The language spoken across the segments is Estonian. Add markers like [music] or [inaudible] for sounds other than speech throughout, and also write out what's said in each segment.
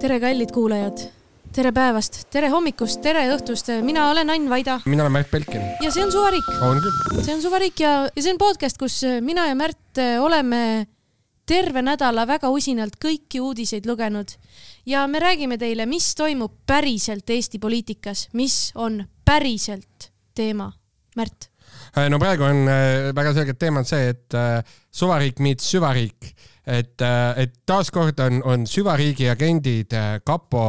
tere, kallid kuulajad. tere päevast, tere hommikust, tere õhtust. mina olen Ain Vaida mina olen Märt Belkin. ja see on Suvariik. on küll. see on Suvariik ja, ja see on podcast, kus mina ja Märt oleme terve nädala väga usinalt kõiki uudiseid lugenud ja me räägime teile, mis toimub päriselt Eesti poliitikas, mis on päriselt teema. Märt, no praegu on äh, väga selgelt teema on see, et äh, suvariik meets süvariik, et, et taaskord on, on süvariigi agendid, kapo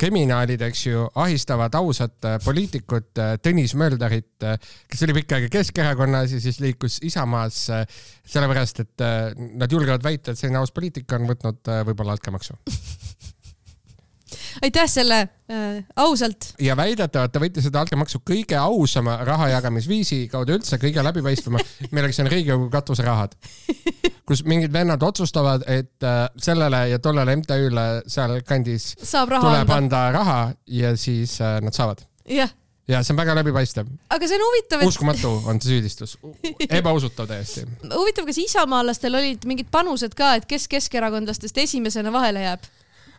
kriminaalid, eks ju, ahistavad ausat äh, poliitikut äh, Tõnis Möldrit, kes oli pikka aega Keskerakonnas ja siis liikus Isamaasse, sellepärast et äh, nad julgevad väita, et selline aus poliitik on võtnud äh, võib-olla altkäemaksu. [laughs] aitäh selle äh, ausalt. ja väidetavalt ta võttis seda altkäemaksu kõige ausama raha jagamisviisi kaudu üldse, kõige läbipaistvama, [laughs] milleks on Riigikogu katuserahad. kus mingid vennad otsustavad, et äh, sellele ja tollele MTÜ-le sealkandis tuleb anda. anda raha ja siis äh, nad saavad. jah, ja see on väga läbipaistev, aga see on huvitav, et uskumatu on see süüdistus, ebausutav täiesti. [laughs] huvitav, kas isamaalastel olid mingid panused ka, et kes keskerakondlastest esimesena vahele jääb?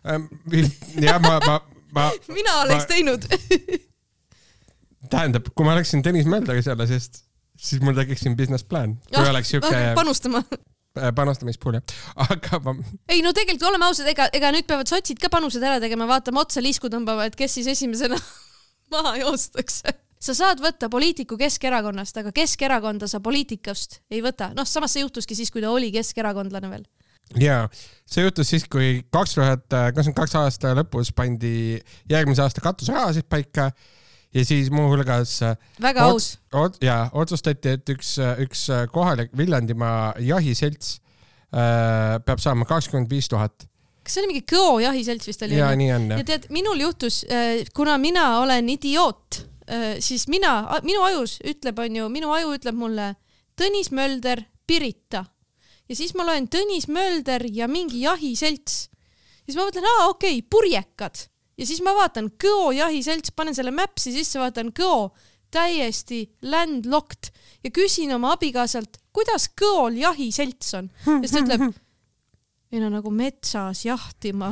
jah, ma, ma, ma, [laughs] mina oleks Ma- teinud. [laughs] tähendab, kui ma oleksin Tõnis Möldri selle seest, siis mul tekiks siin business plan, kui Ah, oleks siuke panustama. panustamispool jah, [laughs] aga ma ei no tegelikult oleme ausad, ega, ega nüüd peavad sotsid ka panused ära tegema, vaatame otsa liisku tõmbama, et kes siis esimesena maha joostakse. sa saad võtta poliitiku Keskerakonnast, aga Keskerakonda sa poliitikast ei võta. noh, samas see juhtuski siis, kui ta oli keskerakondlane veel. jaa, see juhtus siis, kui kaks tuhat kakskümmend kaks aasta lõpus pandi järgmise aasta katuserahasid paika ja siis muuhulgas väga aus. ja otsustati, et üks, üks kohalik Viljandimaa jahiselts äh, peab saama kakskümmend viis tuhat kas see oli mingi Kõo jahiselts vist oli? ja nii on ja tead, minul juhtus, kuna mina olen idioot, siis mina, minu ajus ütleb, onju, minu aju ütleb mulle Tõnis Mölder, Pirita. Ja siis ma loen Tõnis Mölder ja mingi jahiselts. siis ma mõtlen, aa okei okay,, purjekad. ja siis ma vaatan Kõo jahiselts, panen selle Maps'i sisse, vaatan Kõo, täiesti landlocked ja küsin oma abikaasalt, kuidas Kõol jahiselts on. siis ta ütleb, ei no nagu metsas jahtima.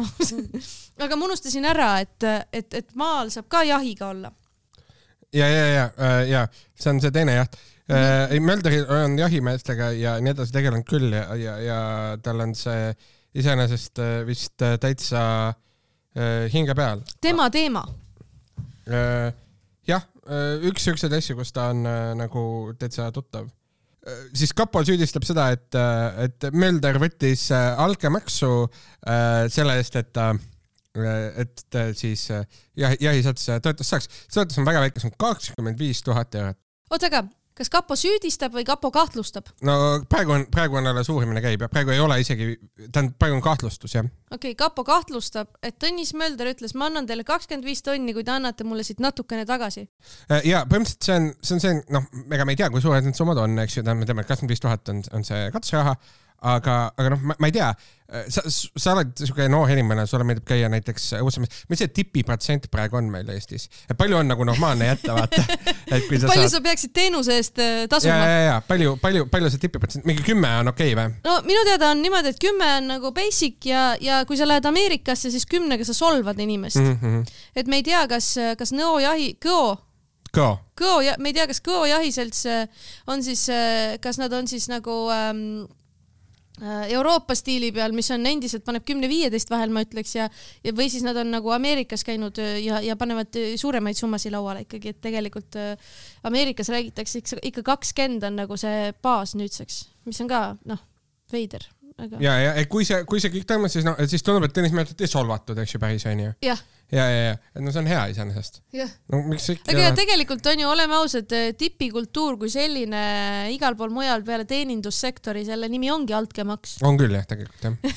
[laughs] aga ma unustasin ära, et, et, et maal saab ka jahiga olla. ja, ja, ja, ja see on see teine jaht. ei, Mölder on jahimeestega ja nii edasi tegelenud küll ja, ja, ja tal on see iseenesest äh, vist äh, täitsa äh, hinge peal. tema teema. Äh, jah, üks siukseid asju, kus ta on äh, nagu täitsa tuttav. siis kapo süüdistab seda, et, et Mölder võttis äh, altkäemaksu äh, selle eest, et ta, et siis äh, jahi, jahisats toetust saaks. see toetus on väga väike, see on kakskümmend viis tuhat eurot. oota, aga kas kapo süüdistab või kapo kahtlustab? no praegu on, praegu on alles uurimine käib ja praegu ei ole isegi, tähendab, praegu on kahtlustus jah. okei okay,, kapo kahtlustab, et Tõnis Mölder ütles, ma annan teile kakskümmend viis tonni, kui te annate mulle siit natukene tagasi. Äh, ja põhimõtteliselt see on, see on see, noh, ega me ei tea, kui suured need summad on, eks ju, tähendab, me teame, et kakskümmend viis tuhat on, on see katuseraha, aga, aga noh, ma ei tea, sa, sa oled siuke noor inimene, sulle meeldib käia näiteks õuesamas, mis see tipiprotsent praegu on meil Eestis, et palju on nagu normaalne jätta, vaata, [laughs] palju saad sa peaksid teenuse eest äh, ja, tasuma? ja, ja palju, palju, palju see tipiprotsent, mingi kümme on okei okay, või? no minu teada on niimoodi, et kümme on nagu basic ja, ja kui sa lähed Ameerikasse, siis kümnega sa solvad inimest mm. -hmm. et me ei tea, kas, kas Nõo jahi, Kõo, Go. Kõo ja me ei tea, kas Kõo jahiselts äh, on siis, kas nad on siis nagu ähm, äh, Euroopa stiili peal, mis on endiselt paneb kümne-viieteist vahel, ma ütleks ja, ja või siis nad on nagu Ameerikas käinud äh, ja, ja panevad äh, suuremaid summasid lauale ikkagi, et tegelikult äh, Ameerikas räägitakse ikka, kakskümmend on nagu see baas nüüdseks, mis on ka noh, veider, aga ja, ja kui see, kui see kõik toimus, siis noh, siis tundub, et Tõnis Mölderit ei solvatud, eks ju, päris onju. jah, ja, ja, ja, et no see on hea iseenesest. no miks ikka aga ja tegelikult on ju, oleme ausad, tipikultuur kui selline igal pool mujal peale teenindussektori, selle nimi ongi altkäemaks. on küll jah, tegelikult jah.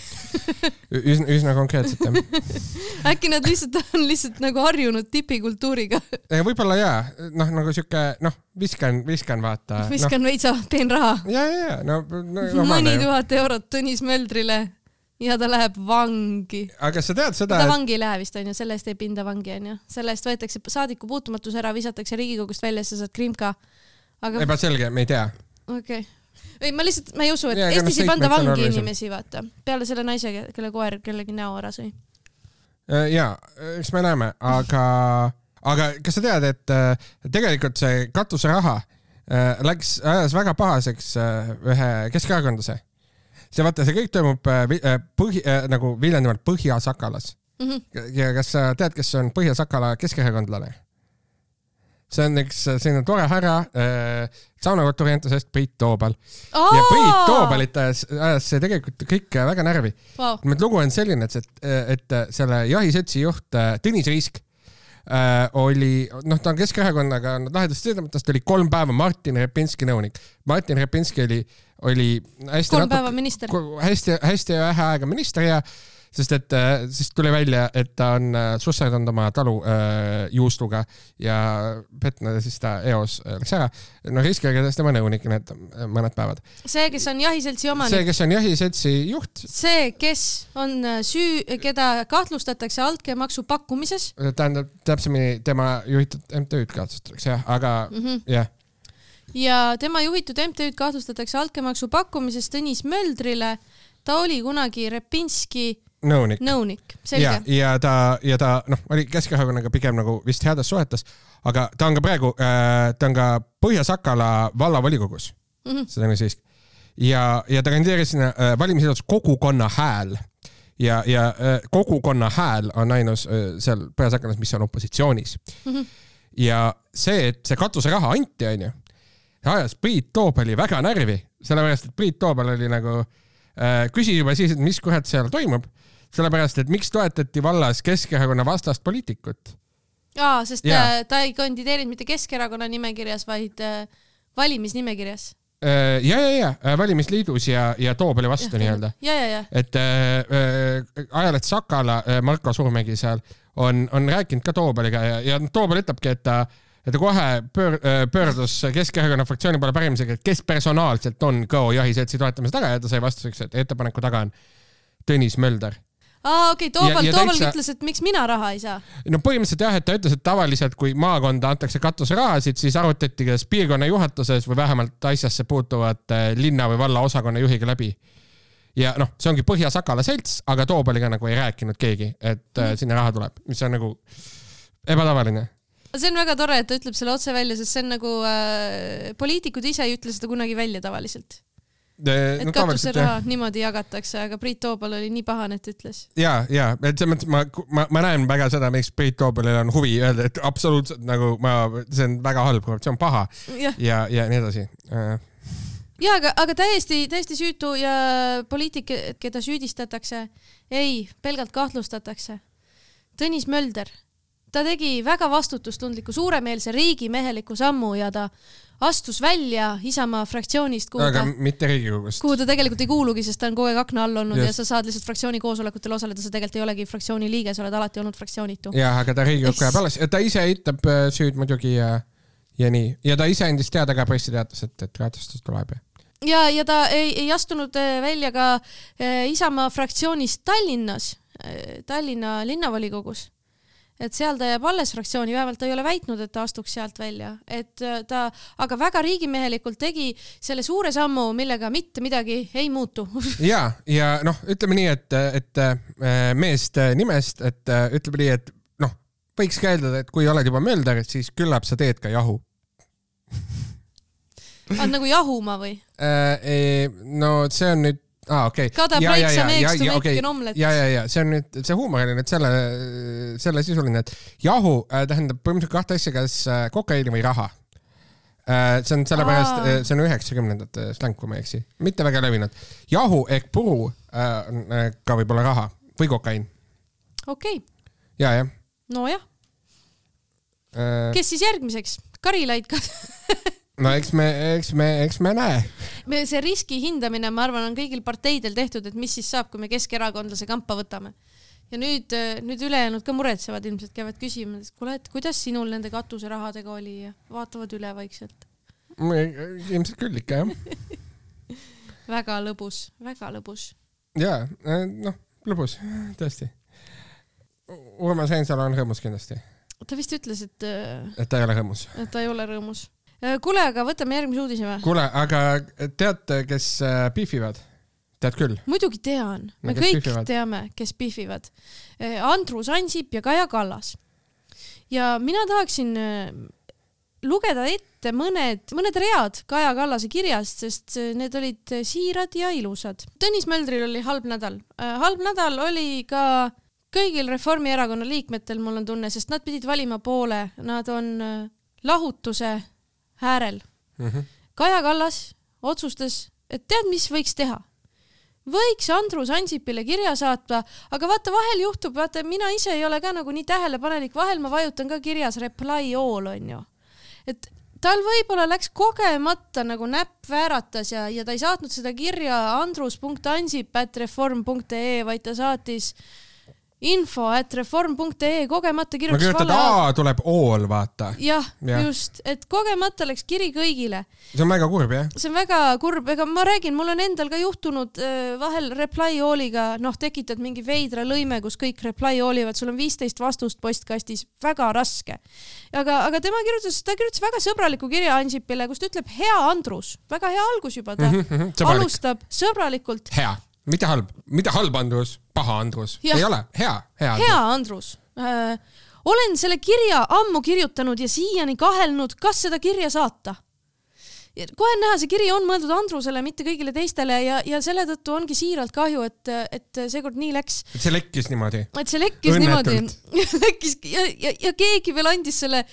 üsna, üsna konkreetselt jah. [laughs] äkki nad lihtsalt on lihtsalt nagu harjunud tipikultuuriga, võib-olla jaa, noh nagu siuke noh, viskan, viskan vaata. viskan no. veitsa peenraha, ja, ja, ja no, no mõni tuhat eurot Tõnis Möldrile ja ta läheb vangi. aga sa tead seda ta, et vangi ei lähe vist onju, selle eest ei pinda vangi onju, selle eest võetakse saadiku puutumatus ära, visatakse Riigikogust välja, sa saad krimka. aga ebaselge, me ei tea. okei okay.. ei, ma lihtsalt, ma ei usu, et Jaa, aga noh, Eestis ei panda vangi inimesi, vaata. peale selle naise, kelle koer kellegi näo ära sõi. ja, eks me näeme, aga, aga kas sa tead, et äh, tegelikult see katuseraha äh, läks, ajas väga pahaseks ühe keskerakondlase. See vaata, see kõik toimub põhi, nagu Viljandmaal Põhja-Sakalas mm. -hmm. ja kas sa tead, kes on Põhja-Sakala keskerakondlane? see on üks selline tore härra äh,, saunakotorientusest Priit Toobal oh!. ja Priit Toobalit ajas, ajas see tegelikult kõik väga närvi wow.. lugu on selline, et, et selle jahiseltsi juht äh, Tõnis Riisk äh, oli, noh, ta on Keskerakonnaga lahedasti sõidamata, ta oli kolm päeva Martin Repinski nõunik. Martin Repinski oli, oli hästi kolm päeva minister. hästi, hästi vähe aega minister ja sest et äh, siis tuli välja, et ta on äh, susserdanud oma talu äh, juustuga ja petnud ja siis ta eos äh, läks ära. no riskiga käis tema nõunik need mõned päevad. see, kes on jahiseltsi omanik. see, kes on jahiseltsi juht. see, kes on süü, keda kahtlustatakse altkäemaksu pakkumises. tähendab, täpsemini tema juhitud MTÜ-d kahtlustatakse jah, aga mm -hmm. jah ja tema juhitud MTÜ-d kahtlustatakse altkäemaksu pakkumises Tõnis Möldrile. ta oli kunagi Repinski nõunik. nõunik, selge. ja, ja ta, ja ta noh, oli Keskerakonnaga pigem nagu vist heades suhetes, aga ta on ka praegu äh,, ta on ka Põhja-Sakala vallavolikogus mm, -hmm. see Tõnis Siisk. ja, ja ta kandideeris sinna äh, valimisjaotus Kogukonna hääl ja, ja äh, kogukonna hääl on ainus äh, seal Põhja-Sakalas, mis on opositsioonis mm. -hmm. ja see, et see katuseraha anti, onju, ajas Priit Toobali väga närvi, sellepärast et Priit Toobal oli nagu äh, küsis juba siis, et mis kurat seal toimub sellepärast, et miks toetati vallas Keskerakonna vastast poliitikut? aa, sest ja. ta, ta ei kandideerinud mitte Keskerakonna nimekirjas, vaid äh, valimisnimekirjas äh, ja, ja, ja äh, valimisliidus ja, ja Toobali vastu nii-öelda. et äh, ajaleht Sakala äh,, Marko Suurmägi seal on, on rääkinud ka Toobaliga ja, ja Toobal ütlebki, et ta, et ta kohe pöör, pöördus Keskerakonna fraktsiooni poole pärimisega, et kes personaalselt on Go jahiseltsi toetamise taga ja ta sai vastuseks, et ettepaneku taga on Tõnis Mölder aa, okei okay,, Tooval, Tooval täitsa... ütles, et miks mina raha ei saa. no põhimõtteliselt jah, et ta ütles, et tavaliselt, kui maakonda antakse katuserahasid, siis arutati kas piirkonna juhatuses või vähemalt asjasse puutuvate linna või valla osakonna juhiga läbi. ja noh, see ongi Põhja-Sakala selts, aga Toobaliga nagu ei rääkinud keegi, et mm. sinna raha tuleb, mis on nagu ebatavaline see on väga tore, et ta ütleb selle otse välja, sest see on nagu äh, poliitikud ise ei ütle seda kunagi välja tavaliselt et no, katuseraha niimoodi jagatakse, aga Priit Toobal oli nii pahane, et ütles. ja, ja, et selles mõttes ma, ma, ma näen väga seda, miks Priit Toobalil on huvi öelda, et absoluutselt nagu ma, see on väga halb, see on paha ja, ja, ja nii edasi äh. ja aga, aga täiesti, täiesti süütu ja poliitik, keda süüdistatakse, ei, pelgalt kahtlustatakse. Tõnis Mölder, ta tegi väga vastutustundliku, suuremeelse riigimeheliku sammu ja ta astus välja Isamaa fraktsioonist, kuhu aga ta, mitte Riigikogust. kuhu ta tegelikult ei kuulugi, sest ta on kogu aeg akna all olnud Just. ja sa saad lihtsalt fraktsiooni koosolekutel osaleda, sa tegelikult ei olegi fraktsiooni liige, sa oled alati olnud fraktsioonitu. jah, aga ta Riigikokku jääb alles ja ta ise eitab äh, süüd muidugi ja, ja nii ja ta ise andis teada ka pressiteates, et, et kaotustus tuleb ja ja, ja ta ei, ei astunud äh, välja ka äh, Isamaa fraktsioonist Tallinnas, Tallinna linnavolikogus et seal ta jääb alles fraktsiooni, vähemalt ta ei ole väitnud, et ta astuks sealt välja, et äh, ta aga väga riigimehelikult tegi selle suure sammu, millega mitte midagi ei muutu. [laughs] Ja, ja noh, ütleme nii, et, et äh, meest nimest, et äh, ütleme nii, et noh, võiks ka eeldada, et kui oled juba Mölder, siis küllap sa teed ka jahu. On nagu jahuma või? no see on nüüd ah,, okei okay.. Kada breaks some eggs to make an omelet. ja, ja, ja see on nüüd, see huumor oli nüüd selle, selle sisuline, et jahu äh, tähendab põhimõtteliselt kahte asja, kas äh, kokaiini või raha äh,. see on sellepärast äh,, see on üheksakümnendate släng, kui ma ei eksi, mitte väga levinud. jahu ehk puru äh, äh ka võib olla raha või kokaiin. okei okay.. ja, jah. nojah äh.... kes siis järgmiseks? Karilaid kas [laughs] no eks me, eks me, eks me näe. me see riski hindamine, ma arvan, on kõigil parteidel tehtud, et mis siis saab, kui me keskerakondlase kampa võtame. ja nüüd, nüüd ülejäänud ka muretsevad ilmselt, käivad küsima, et kuule, et kuidas sinul nende katuserahadega oli ja vaatavad üle vaikselt. ilmselt küll ikka jah [laughs] väga lõbus, väga lõbus. ja noh, lõbus tõesti. Urmas Reinsalu on rõõmus kindlasti. ta vist ütles, et. et ta ei ole rõõmus. et ta ei ole rõõmus kuule, aga võtame järgmise uudise või? kuule, aga teate, kes äh, pihvivad tead küll. muidugi tean, me No kõik pihvivad? teame, kes pihvivad. Andrus Ansip ja Kaja Kallas. ja mina tahaksin äh, lugeda ette mõned, mõned read Kaja Kallase kirjast, sest äh, need olid äh, siirad ja ilusad. Tõnis Möldril oli halb nädal. halb nädal oli ka kõigil Reformierakonna liikmetel, mul on tunne, sest nad pidid valima poole, nad on äh, lahutuse äärel. Kaja Kallas otsustas, et tead, mis võiks teha võiks Andrus Ansipile kirja saata, aga vaata, vahel juhtub, vaata, mina ise ei ole ka nagu nii tähelepanelik, vahel ma vajutan ka kirjas reply all onju. et tal võib-olla läks kogemata nagu näpp vääratas ja, ja ta ei saatnud seda kirja andrus.ansip.reform.ee, vaid ta saatis info at reform.ee kogemata no kirjutas kirjutad vale A tuleb O-l, vaata. jah Jah. ja., just, et kogemata läks kiri kõigile see on väga kurb jah. see on väga kurb, ega ma räägin, mul on endal ka juhtunud äh, vahel reply all'iga, noh, tekitad mingi veidra lõime, kus kõik reply all ivad, sul on viisteist vastust postkastis, väga raske. aga, aga tema kirjutas, ta kirjutas väga sõbraliku kirja Ansipile, kus ta ütleb hea Andrus, väga hea algus juba ta sõbralik. alustab sõbralikult, hea, mitte halb, mitte halb Andrus, paha Andrus, ei ole, hea, hea. hea Andrus äh,. olen selle kirja ammu kirjutanud ja siiani kahelnud, kas seda kirja saata. kohe on näha, see kiri on mõeldud Andrusele, mitte kõigile teistele ja, ja selle tõttu ongi siiralt kahju, et, et seekord nii läks, see lekkis niimoodi. et see lekkis Õnnetult. [laughs] niimoodi, lekkis ja, ja, ja keegi veel andis selle,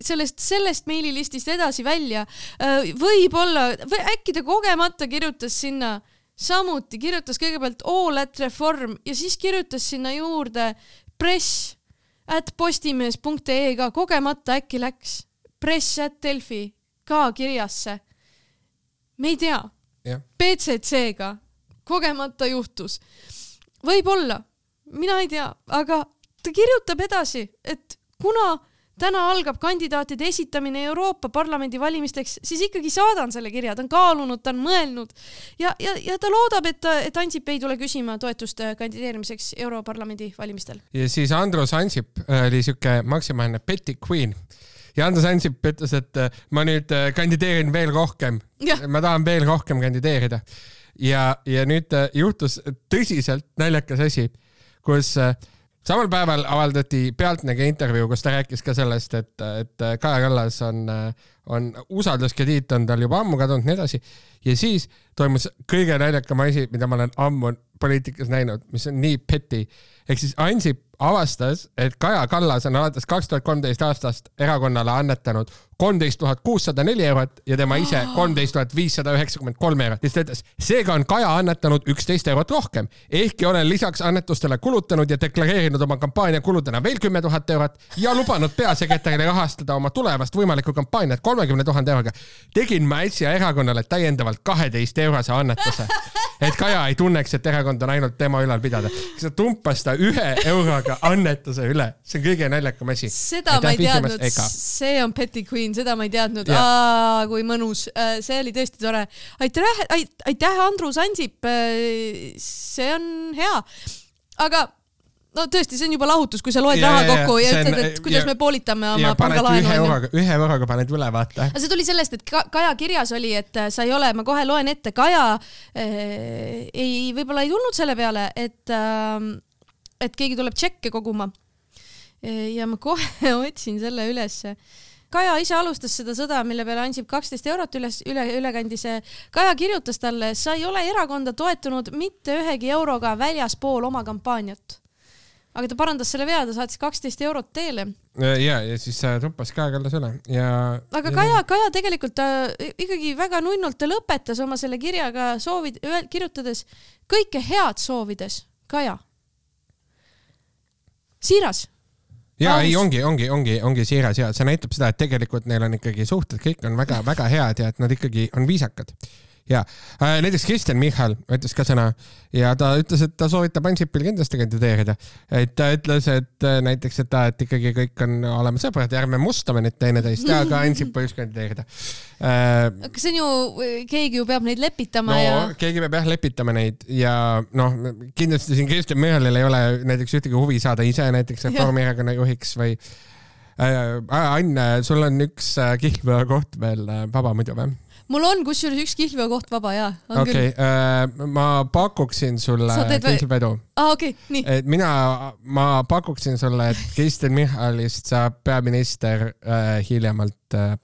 sellest, sellest meililistist edasi välja. võib-olla, või äkki ta kogemata kirjutas sinna samuti, kirjutas kõigepealt all at reform ja siis kirjutas sinna juurde press at postimees.ee ka kogemata äkki läks press at Delfi ka kirjasse. me ei tea BCC-ga kogemata juhtus. võib-olla, mina ei tea, aga ta kirjutab edasi, et kuna täna algab kandidaatide esitamine Euroopa Parlamendi valimisteks, siis ikkagi saadan selle kirja, ta on kaalunud, ta on mõelnud ja, ja, ja ta loodab, et, et Ansip ei tule küsima toetust äh, kandideerimiseks Europarlamendi valimistel. ja siis Andrus Ansip äh, oli siuke maksimaalne petty queen ja Andrus Ansip ütles, et äh, ma nüüd kandideerin veel rohkem ma tahan veel rohkem kandideerida. ja, ja nüüd juhtus tõsiselt naljakas asi, kus äh, samal päeval avaldati Pealtnägija intervjuu, kus ta rääkis ka sellest, et, et Kaja Kallas on, on usalduskrediit on tal juba ammu kadunud, nii edasi. ja siis toimus kõige naljakam asi, mida ma olen ammu poliitikas näinud, mis on nii petty. ehk siis Ansip avastas, et Kaja Kallas on alates kaks tuhat kolmteist aastast erakonnale annetanud kolmteist tuhat kuussada neli eurot ja tema ise [gasps] kolmteist tuhat viissada üheksakümmend kolm eurot. siis ta ütles, seega on Kaja annetanud üksteist eurot rohkem, ehkki olen lisaks annetustele kulutanud ja deklareerinud oma kampaania kuludena veel kümme tuhat eurot ja lubanud peasekretärile rahastada oma tulevast võimalikku kampaaniat kolmekümne tuhande euroga. tegin ma äsja erakonnale täiendavalt kaheteist eurose annetuse, et Kaja ei tunneks, et erakond on ainult tema ülal pidada. ta tumpas ta ühe euroga annetuse üle, see on kõige naljakam asi. seda ma ei teadnud, see on Betty Queen, seda ma ei teadnud, Jah. kui mõnus, see oli tõesti tore. aitäh, aitäh, Andrus Ansip, see on hea, aga no tõesti, see on juba lahutus, kui sa loed Ja, raha ja, ja, kokku ja on- ütled, et kuidas ja- me poolitame ja oma ühe pangalaenu onju. euroga, ühe euroga paned üle, vaata. aga see tuli sellest, et Ka- Kaja kirjas oli, et äh, sa ei ole, ma kohe loen ette, Kaja äh, ei, võib-olla ei tulnud selle peale, et äh,, et keegi tuleb tšekke koguma. ja ma kohe [laughs] otsin selle ülesse. Kaja ise alustas seda sõda, mille peale Ansip kaksteist eurot üles, üle, üle kandis. Kaja kirjutas talle, sa ei ole erakonda toetunud mitte ühegi euroga väljaspool oma kampaaniat. Aga ta parandas selle vea, ta saatis kaksteist eurot teele ja, ja siis äh, tumpas Kaja Kallas üle ja. aga Kaja, Kaja tegelikult ta ikkagi väga nunnult, ta lõpetas oma selle kirjaga soovid, kirjutades kõike head soovides, Kaja. siiras. ja Aus. ei, ongi, ongi, ongi, ongi siiras ja see näitab seda, et tegelikult neil on ikkagi suhted, kõik on väga-väga head ja et nad ikkagi on viisakad. Ja äh, näiteks Kristen Michal ütles ka sõna ja ta ütles, et ta soovitab Ansipil kindlasti kandideerida. et ta ütles, et äh, näiteks, et ta, et ikkagi kõik on, oleme sõbrad ja ärme mustame nüüd teineteist, aga Ansip võiks kandideerida äh,. aga see on ju, keegi ju peab neid lepitama no ja keegi peab jah lepitama neid ja noh, kindlasti siin Kristen Michalil ei ole näiteks ühtegi huvi saada ise näiteks Reformierakonna juhiks või äh,. Ann, sul on üks kihlveokoht veel vaba muidu või? Mul on kusjuures üks kihlveokoht vaba jaa. okei, ma pakuksin sulle kihlvedu. aa, okei okay,, nii. et mina, ma pakuksin sulle, et Kristen Michalist saab peaminister äh, hiljemalt äh,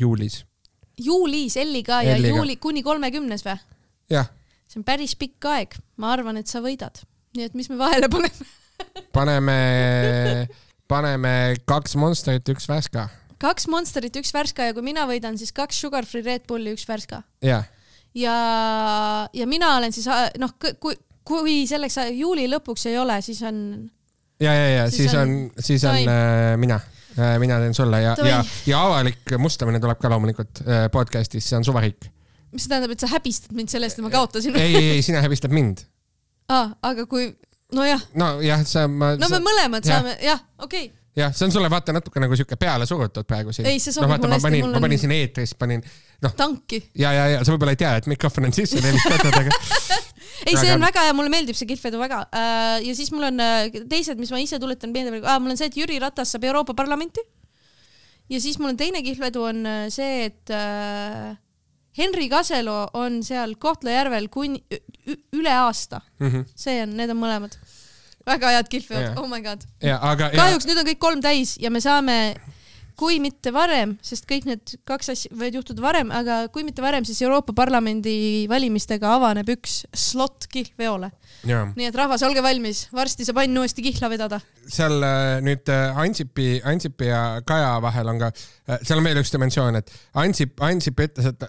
juulis. juulis Elliga ja Elliga. juuli kuni kolmekümnes või? jah, see on päris pikk aeg, ma arvan, et sa võidad. nii et mis me vahele paneme? paneme, paneme kaks Monsterit, üks Värska. Kaks Monsterit, üks Värska ja kui mina võidan, siis kaks Sugar Free Red Bulli, üks Värska. jah, ja, ja mina olen siis noh, kui, kui selleks juuli lõpuks ei ole, siis on ja, ja, ja Siis siis on on-, siis on äh, mina, mina teen sulle ja, ja, ja avalik mustamine tuleb ka loomulikult äh, podcast'is, see on suvariik. mis see tähendab, et sa häbistad mind selle eest, et ma kaotasin? ei, ei, sina häbistad mind. aa, aga kui, nojah, nojah, sa, ma. no me mõlemad jah. saame, jah, okei okay.. jah, see on sulle vaata natuke nagu siuke peale surutud praegu siin. Ei, see sobib no vaata, mulle ma hästi, panin, mul ma panin siin eetris, panin tanki. ja, ja, ja sa võib-olla ei tea, et mikrofon on sisse levitatud, aga [laughs] ei, see on väga hea, mulle meeldib see kihlvedu väga. ja siis mul on äh, teised, mis ma ise tuletan meelde, mul on see, et Jüri Ratas saab Euroopa Parlamenti. ja siis mul on teine kihlvedu on äh, see, et äh, Henri Kaselo on seal Kohtla-Järvel kuni üle aasta, Mhm. see on, need on mõlemad väga head kihlveod Jaa., oh my god. kahjuks nüüd on kõik kolm täis ja me saame, kui mitte varem, sest kõik need kaks asja võivad juhtuda varem, aga kui mitte varem, siis Euroopa Parlamendi valimistega avaneb üks slot kihlveole. nii et rahvas, olge valmis, varsti saab Ain uuesti kihla vedada. seal äh, nüüd äh, Ansipi, Ansipi ja Kaja vahel on ka, seal on veel üks dimensioon, et Ansip, Ansip ütles, et,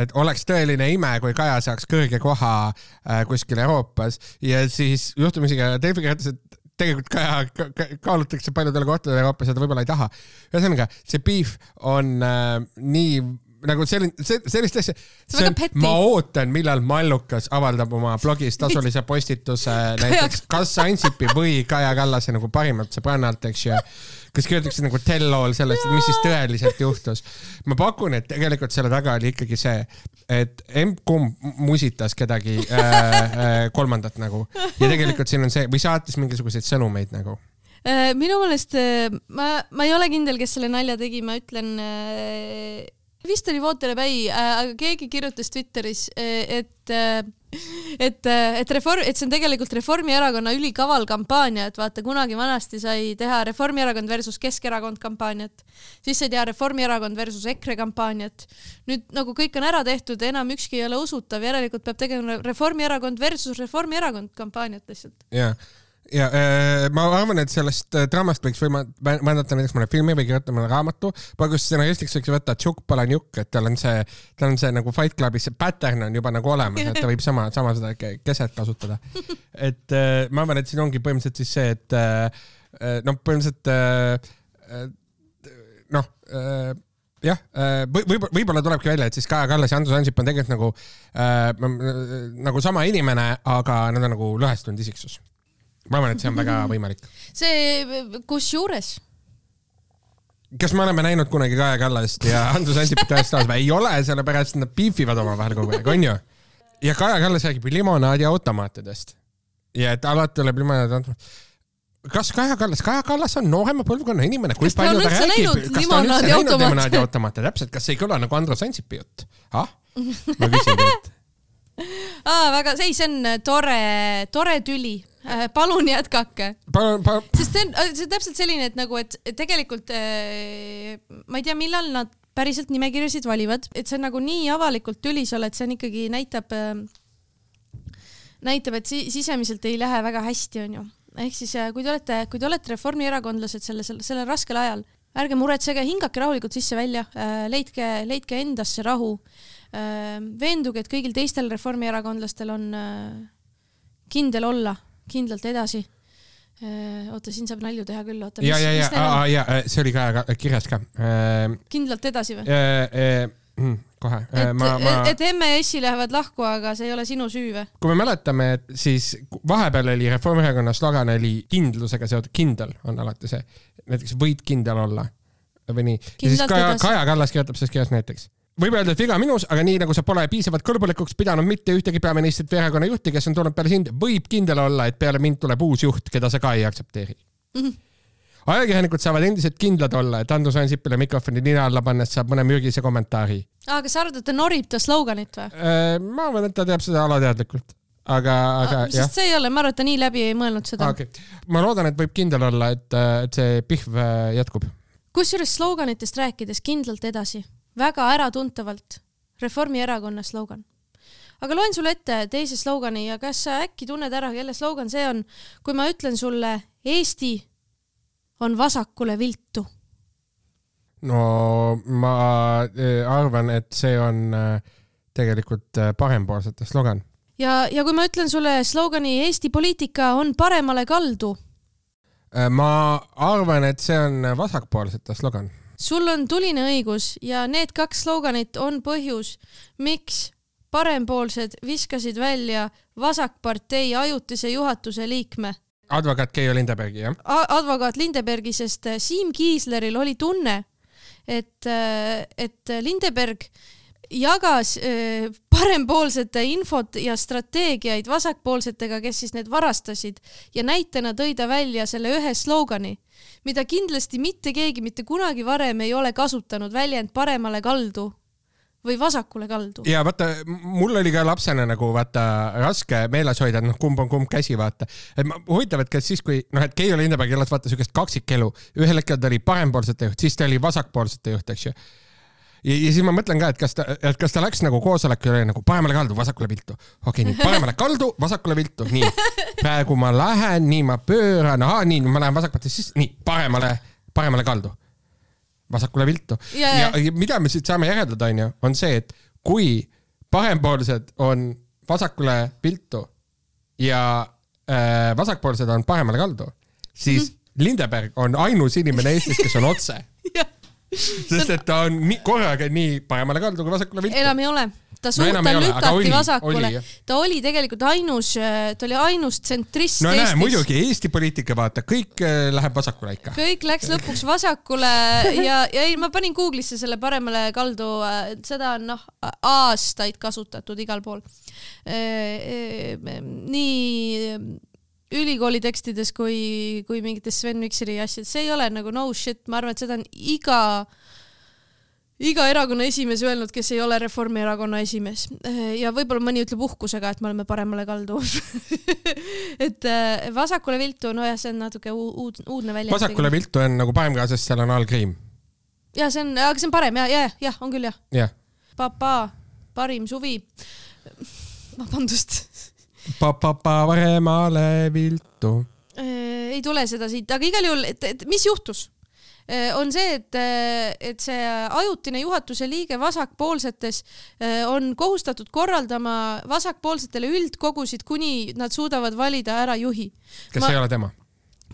et oleks tõeline ime, kui Kaja saaks kõrge koha äh, kuskil Euroopas ja siis juhtumisi ka Delfi kirjutas, et tegelikult ka- ka- kaalutakse paljudele kohtadele ja ta võib-olla ei taha. ühesõnaga, see beef on äh, nii nagu selline, sellist asja, ma ootan, millal Mallukas avaldab oma blogis tasulise postituse [laughs] näiteks kas Ansipi või Kaja Kallase nagu parimat sõbrannalt, eks ju. Kas kirjutatakse nagu tell-all sellest, et mis siis tõeliselt juhtus. ma pakun, et tegelikult selle taga oli ikkagi see, et emb-kumb musitas kedagi äh, äh, kolmandat nagu ja tegelikult siin on see või saatis mingisuguseid sõnumeid nagu. Äh, minu meelest äh, ma, ma ei ole kindel, kes selle nalja tegi, ma ütlen, vist oli Päi, aga keegi kirjutas Twitteris, et, et, et reform, et see on tegelikult Reformierakonna ülikaval kampaania, et vaata kunagi vanasti sai teha Reformierakond versus Keskerakond kampaaniat, siis sai teha Reformierakond versus EKRE kampaaniat. nüüd nagu kõik on ära tehtud, enam ükski ei ole usutav, järelikult peab tegema Reformierakond versus Reformierakond kampaaniat lihtsalt. ja, ja äh, ma arvan, et sellest äh, draamast võiks võima- vaadata näiteks mõne filmi või kirjutada mõne raamatu. praegu stsenaristiks võiks võtta Tšukk Palanjuk, et tal on see, tal on see nagu Fight Clubis see pattern on juba nagu olemas, et ta võib sama, sama seda ke- keset kasutada. [laughs] et äh, ma arvan, et siin ongi põhimõtteliselt siis see, et noh, põhimõtteliselt noh jah, või võib-olla, võib-olla tulebki välja, et siis Kaja Kallas ja Andrus Ansip on tegelikult nagu äh, nagu sama inimene, aga nad on nagu lõhestunud isiksus. Ma arvan, et see on väga võimalik. see, kusjuures kas me oleme näinud kunagi Kaja Kallast ja Andrus Ansipit ühes toas või? ei ole, sellepärast nad piifivad omavahel kogu aeg, onju. ja Kaja Kallas räägib limonaadiautomaatidest. ja et alati tuleb limonaadiautomaat. kas Kaja Kallas, Kaja Kallas on noorema põlvkonna inimene, kui Kas palju ta räägib, kas ta on üldse näinud limonaadiautomaate? limonaadiautomaate, täpselt, kas see ei kõla nagu Andrus Ansipi jutt? ah, ma küsin teilt. [laughs] aa, väga, ei, see on tore, tore tüli. Palun jätkake, palun, palun, sest see on, see on täpselt selline, et nagu, et et tegelikult äh, ma ei tea, millal nad päriselt nimekirjasid valivad, et see on nagu nii avalikult tülis oled, see on ikkagi näitab äh,, näitab, et si sisemiselt ei lähe väga hästi, onju. ehk siis äh, kui te olete, kui te olete reformierakondlased selle, selle, sellel raskel ajal, ärge muretsege, hingake rahulikult sisse-välja, leidke, leidke endasse rahu. veenduge, et kõigil teistel reformierakondlastel on äh, kindel olla, kindlalt edasi. oota, siin saab nalju teha küll, oota. ja, ja, ja, ja see oli ka kirjas ka. kindlalt edasi või? kohe, et ma, et MES-i lähevad lahku, aga see ei ole sinu süü või? kui me mäletame, et siis vahepeal oli Reformierakonna slogan oli kindlusega seotud, kindel on alati see, näiteks võid kindel olla või nii. ja siis Kaja. Kaja Kallas kirjutab selles kirjas näiteks. Võib öelda, et viga minus, aga nii nagu sa pole piisavalt kõlbulikuks pidanud mitte ühtegi peaministrit või erakonna juhti, kes on tulnud peale sind, võib kindel olla, et peale mind tuleb uus juht, keda sa ka ei aktsepteeri Mhm. ajakirjanikud saavad endiselt kindlad olla, et Andrus Ansipile mikrofoni nina alla pannes saab mõne mürgise kommentaari. aa, kas sa arvad, et ta norib ta sloganit või? ma arvan, et ta teeb seda alateadlikult, aga, aga jah. sest see ei ole, ma arvan, et ta nii läbi ei mõelnud seda. okei okay., ma loodan, et võib kindel olla, et, et see pihv äh, jätkub. kusjuures sloganitest rääkides kindlalt edasi, väga äratuntavalt Reformierakonna slogan. aga loen sulle ette teise slogani ja kas sa äkki tunned ära, kelle slogan see on, kui ma ütlen sulle Eesti on vasakule viltu. no ma äh, arvan, et see on äh, tegelikult äh, parempoolsete slogan. ja, ja kui ma ütlen sulle slogani Eesti poliitika on paremale kaldu, ma arvan, et see on vasakpoolsete slogan. Sul on tuline õigus ja need kaks sloganit on põhjus, miks parempoolsed viskasid välja Vasakpartei ajutise juhatuse liikme advokaat Keijo Lindebergi, jah? Advokaat Lindebergi, sest äh, Siim Kiisleril oli tunne, et, et Lindeberg jagas äh, parempoolsete infot ja strateegiaid vasakpoolsetega, kes siis need varastasid ja näitena tõi ta välja selle ühe slogani, mida kindlasti mitte keegi mitte kunagi varem ei ole kasutanud, väljend paremale kaldu või vasakule kaldu. ja vaata, mul oli ka lapsena nagu vaata raske meeles hoida, et noh, kumb on kumb käsi, vaata. et ma, huvitav, et kas siis, kui noh, et Keijo Lindeberg elas vaata siukest kaksikelu, ühel hetkel ta oli parempoolsete juht, siis ta oli vasakpoolsete juht, eks ju. ja, ja siis ma mõtlen ka, et kas ta, et kas ta läks nagu koosolekule nagu paremale kaldu, vasakule viltu. okei okay,, nii paremale kaldu, vasakule viltu, nii. praegu ma lähen, nii ma pööran, ahaa, nii, ma lähen vasakpoolt, siis nii paremale, paremale kaldu, vasakule viltu Ja, ja, ja. ja mida me siit saame järeldada, onju, on see, et kui parempoolsed on vasakule viltu ja äh, vasakpoolsed on paremale kaldu, siis mm -hmm. Lindeberg on ainus inimene Eestis, kes on otse, [laughs] sest et ta on nii korraga nii paremale kaldu kui vasakule viltu. enam ei ole, ta suut- No ta lükati oli- vasakule ta oli tegelikult ainus, ta oli ainus tsentrist no Eestis. muidugi Eesti poliitika, vaata, kõik äh, läheb vasakule ikka. kõik läks lõpuks vasakule ja, ja ei, ma panin Google'isse selle paremale kaldu, seda on noh, aastaid kasutatud igal pool. nii ülikooli tekstides kui, kui mingites Sven Mikseri asjades, see ei ole nagu no shit, ma arvan, et seda on iga iga erakonna esimees öelnud, kes ei ole Reformierakonna esimees ja võib-olla mõni ütleb uhkusega, et me oleme paremale kaldu. [laughs] et äh, vasakule viltu, nojah, see on natuke uu- uud, uudne väljend. vasakule viltu on nagu parem ka, sest seal on all kriim. ja see on, aga see on parem ja, ja, jah, on küll jah. jah. papa, parim suvi. vabandust, Pa-pa-pa paremale viltu. ei tule seda siit, aga igal juhul, et, et mis juhtus? on see, et, et see ajutine juhatuse liige vasakpoolsetes on kohustatud korraldama vasakpoolsetele üldkogusid, kuni nad suudavad valida ära juhi, kes Ma... ei ole tema?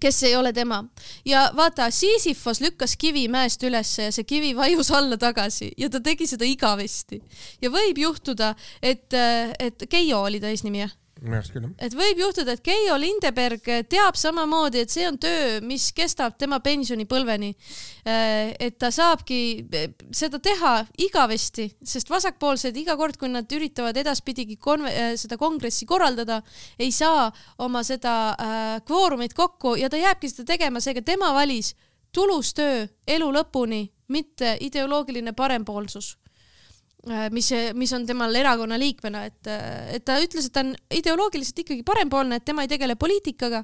kes ei ole tema. ja vaata, Sisyphos lükkas kivi mäest ülesse ja see kivi vajus alla tagasi ja ta tegi seda igavesti. ja võib juhtuda, et, et Keijo oli ta eesnimi jah? Minu arust küll jah. et võib juhtuda, et Keijo Lindeberg teab samamoodi, et see on töö, mis kestab tema pensionipõlveni. et ta saabki seda teha igavesti, sest vasakpoolsed iga kord, kui nad üritavad edaspidigi konve-, seda kongressi korraldada, ei saa oma seda kvoorumit kokku ja ta jääbki seda tegema, seega tema valis tulus töö elu lõpuni, mitte ideoloogiline parempoolsus mis, mis on temal erakonna liikmena, et, et ta ütles, et ta on ideoloogiliselt ikkagi parempoolne, et tema ei tegele poliitikaga,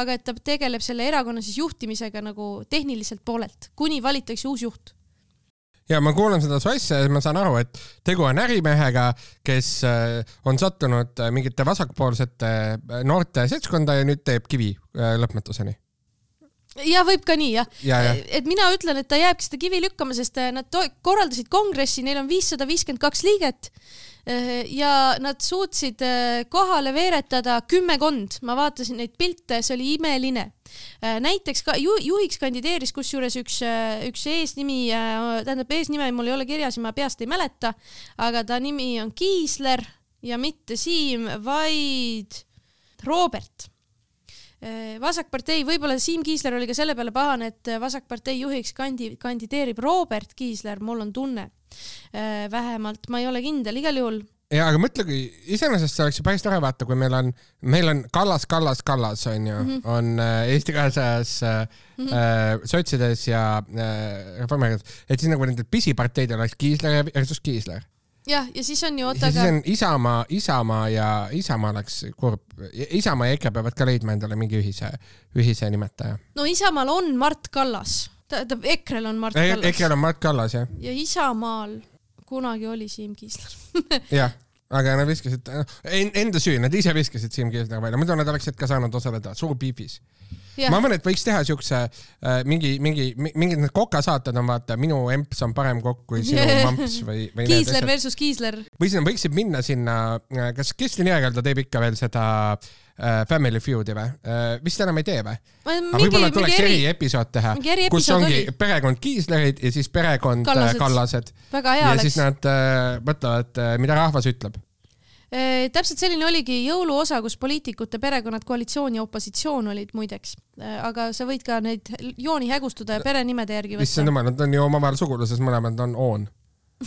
aga et ta tegeleb selle erakonna siis juhtimisega nagu tehniliselt poolelt, kuni valitakse uus juht. ja ma kuulan seda su asja ja ma saan aru, et tegu on ärimehega, kes äh, on sattunud äh, mingite vasakpoolsete äh, noorte seltskonda ja nüüd teeb kivi äh, lõpmatuseni. Ja võib ka nii jah Ja, ja. et mina ütlen, et ta jääbki seda kivi lükkama, sest äh, nad korraldasid kongressi, neil on viissada viiskümmend kaks liiget äh, ja nad suutsid kohale veeretada kümmekond, ma vaatasin neid pilte, see oli imeline. näiteks ka ju, juhiks kandideeris kusjuures üks, üks eesnimi, tähendab eesnime mul ei ole kirjas ja ma peast ei mäleta, aga ta nimi on Kiisler ja mitte Siim, vaid Robert vasakpartei, võib-olla Siim Kiisler oli ka selle peale pahane, et vasakpartei juhiks kandi-, kandideerib Robert Kiisler, mul on tunne. vähemalt ma ei ole kindel, igal juhul ja aga mõtle, kui iseenesest see oleks ju päris tore vaata, kui meil on, meil on Kallas, Kallas, Kallas on ju mm, -hmm. on äh, Eesti kahesajas äh, mm, -hmm. äh, sotsides ja äh, Reformierakonnas, et siis nagu nendel pisiparteidel oleks Kiisler versus Kiisler. Jah, ja siis on ju oota ja siis on Isamaa, Isamaa ja Isamaa oleks kurb, Isamaa ja EKRE peavad ka leidma endale mingi ühise, ühise nimetaja. no Isamaal on Mart Kallas, tähendab EKRE-l on Mart Kallas. EKRE-l on Mart Kallas jah. ja Isamaal kunagi oli Siim Kiisler [laughs] jah, aga nad viskasid, enda süü, nad ise viskasid Siim Kiisleri välja, muidu nad oleksid ka saanud osaleda suur beef'is. ma arvan, et võiks teha siukse äh, mingi, mingi, mingid need kokasaated on vaata, minu emps on parem kokk kui sinu [laughs] mamps või, või. Kiisler versus Kiisler. või siis nad võiksid minna sinna, äh, kas Kristin Jõekalda teeb ikka veel seda äh, Family Feudi või äh,? vist enam ei tee või? võib-olla tuleks eri, eriepisood teha, kus ongi oli. perekond Kiislerid ja siis perekond äh, Kallased, Kallased.. väga hea ja oleks. siis nad äh, mõtlevad äh,, mida rahvas ütleb. Täpselt selline oligi jõuluosa, kus poliitikute perekonnad koalitsioon ja opositsioon olid muideks e,, aga sa võid ka neid jooni hägustada ja perenimede järgi võtta. issand jumal, nad on ju omavahel suguluses, mõlemad on oon.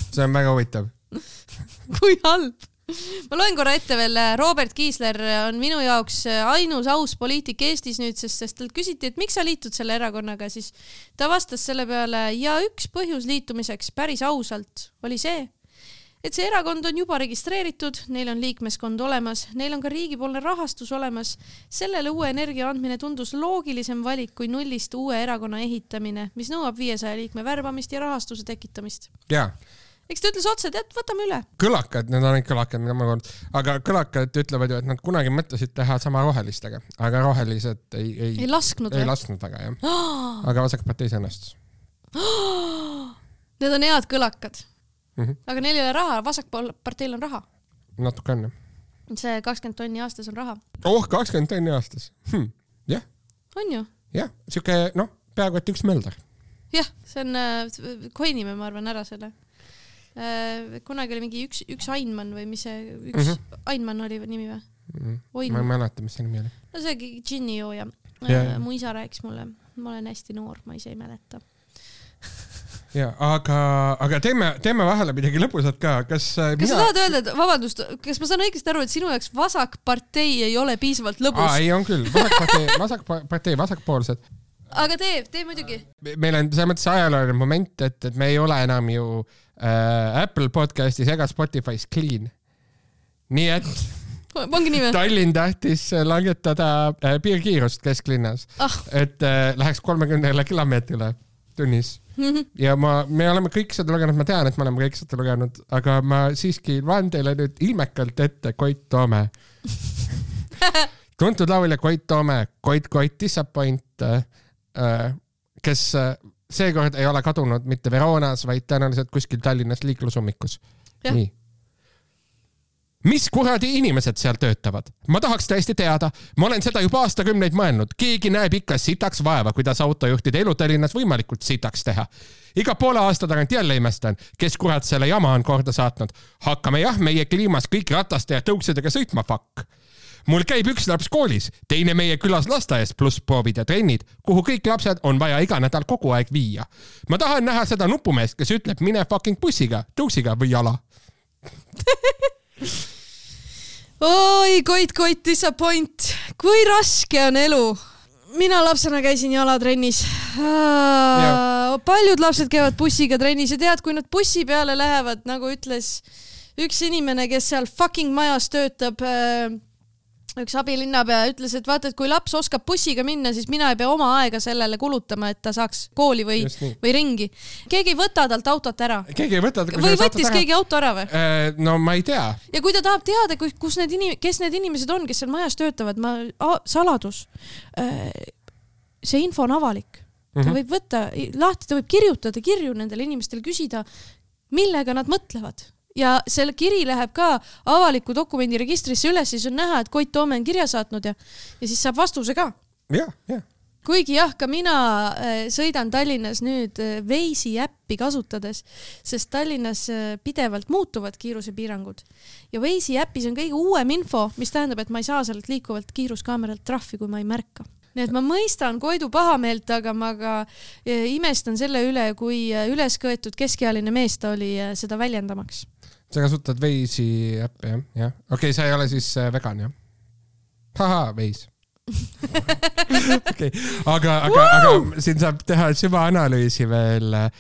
see on väga huvitav [laughs] kui halb ma loen korra ette veel, Robert Kiisler on minu jaoks ainus aus poliitik Eestis nüüd, sest, sest talt küsiti, et miks sa liitud selle erakonnaga, siis ta vastas selle peale ja üks põhjus liitumiseks päris ausalt oli see, et see erakond on juba registreeritud, neil on liikmeskond olemas, neil on ka riigipoolne rahastus olemas. sellele uue energia andmine tundus loogilisem valik kui nullist uue erakonna ehitamine, mis nõuab viiesaja liikme värbamist ja rahastuse tekitamist. jaa eks ta ütles otse, tead, võtame üle. kõlakad, need on ainult kõlakad, mida ma kuulen, aga kõlakad ütlevad ju, et nad kunagi mõtlesid teha sama rohelistega, aga rohelised ei, ei. ei lasknud või? ei lasknud väga jah [gasps] aga Vasakparteis õnnestus. [gasps] Need on head kõlakad mm. -hmm. aga neil ei ole raha, Vasakparteil on raha. natuke on jah. see kakskümmend tonni aastas on raha. oh, kakskümmend tonni aastas hm.. jah. on ju? jah, siuke noh, peaaegu et üks mölder. jah, see on äh,, coin'ime, ma arvan, ära selle Äh, kunagi oli mingi üks, üks Einmann või mis see, üks mm -hmm. Einmann oli nimi või mm? -hmm. ma ei mäleta, mis see nimi oli. no see džinnijooja yeah.. mu isa rääkis mulle, ma olen hästi noor, ma ise ei mäleta ja aga, aga teeme, teeme vahele midagi lõbusat ka, kas äh, kas mina... sa tahad öelda, et vabandust, kas ma saan õigesti aru, et sinu jaoks vasakpartei ei ole piisavalt lõbus? ei, on küll, vasakpartei, vasakpartei, vasakpoolsed aga tee, tee muidugi. meil on selles mõttes ajalooline moment, et, et me ei ole enam ju äh, Apple podcastis ega Spotify's clean. nii et [laughs] ongi nii või? Tallinn tahtis langetada äh, piirkiirust kesklinnas ah., et äh, läheks kolmekümnele kilomeetrile tunnis [laughs] ja ma, me oleme kõik seda lugenud, ma tean, et me oleme kõik seda lugenud, aga ma siiski loen teile nüüd ilmekalt ette Koit Toome [laughs] tuntud laulja Koit Toome, Koit Koit Disappoint äh, Äh, kes äh, seekord ei ole kadunud mitte Veronas, vaid tõenäoliselt kuskil Tallinnas liiklusummikus. nii. Mis kuradi inimesed seal töötavad? ma tahaks tõesti teada, ma olen seda juba aastakümneid mõelnud, keegi näeb ikka sitaks vaeva, kuidas autojuhtide elu Tallinnas võimalikult sitaks teha. iga poole aasta tagant jälle imestan, kes kurat selle jama on korda saatnud. hakkame jah, meie kliimas kõik rataste ja tõuksidega sõitma, fuck mul käib üks laps koolis, teine meie külas lasteaias, pluss proovid ja trennid, kuhu kõik lapsed on vaja iga nädal kogu aeg viia. ma tahan näha seda nupumeest, kes ütleb, mine fucking bussiga, tõuksiga või jala [laughs] oi, Koit, Koit, disappoint, kui raske on elu. mina lapsena käisin jalatrennis. paljud lapsed käivad bussiga trennis ja tead, kui nad bussi peale lähevad, nagu ütles üks inimene, kes seal fucking majas töötab äh, üks abilinnapea ütles, et vaata, et kui laps oskab bussiga minna, siis mina ei pea oma aega sellele kulutama, et ta saaks kooli või, või ringi. keegi ei võta talt autot ära. keegi ei võta. või võttis ära. keegi auto ära või? Äh, no ma ei tea. ja kui ta tahab teada, kus need inim-, kes need inimesed on, kes seal majas töötavad, ma, saladus. Äh, see info on avalik. ta mm -hmm. võib võtta lahti, ta võib kirjutada kirju nendele inimestele, küsida, millega nad mõtlevad ja selle kiri läheb ka avaliku dokumendi registrisse üles, siis on näha, et Koit Toome on kirja saatnud ja, ja siis saab vastuse ka. jah, jah. Kuigi jah, ka mina äh, sõidan Tallinnas nüüd äh, Waze'i äppi kasutades, sest Tallinnas äh, pidevalt muutuvad kiirusepiirangud. Ja Waze'i äpis on kõige uuem info, mis tähendab, et ma ei saa sellelt liikuvalt kiiruskaameralt trahvi, kui ma ei märka. Nii et ma mõistan Koidu pahameelt, aga ma ka imestan selle üle, kui üles köetud keskealine mees ta oli seda väljendamaks sa kasutad Waze'i äppi jah, jah, okei okay,, sa ei ole siis äh, vegan jah? ahaa, Waze [laughs] okei okay., aga, aga, aga siin saab teha süvaanalüüsi veel äh,.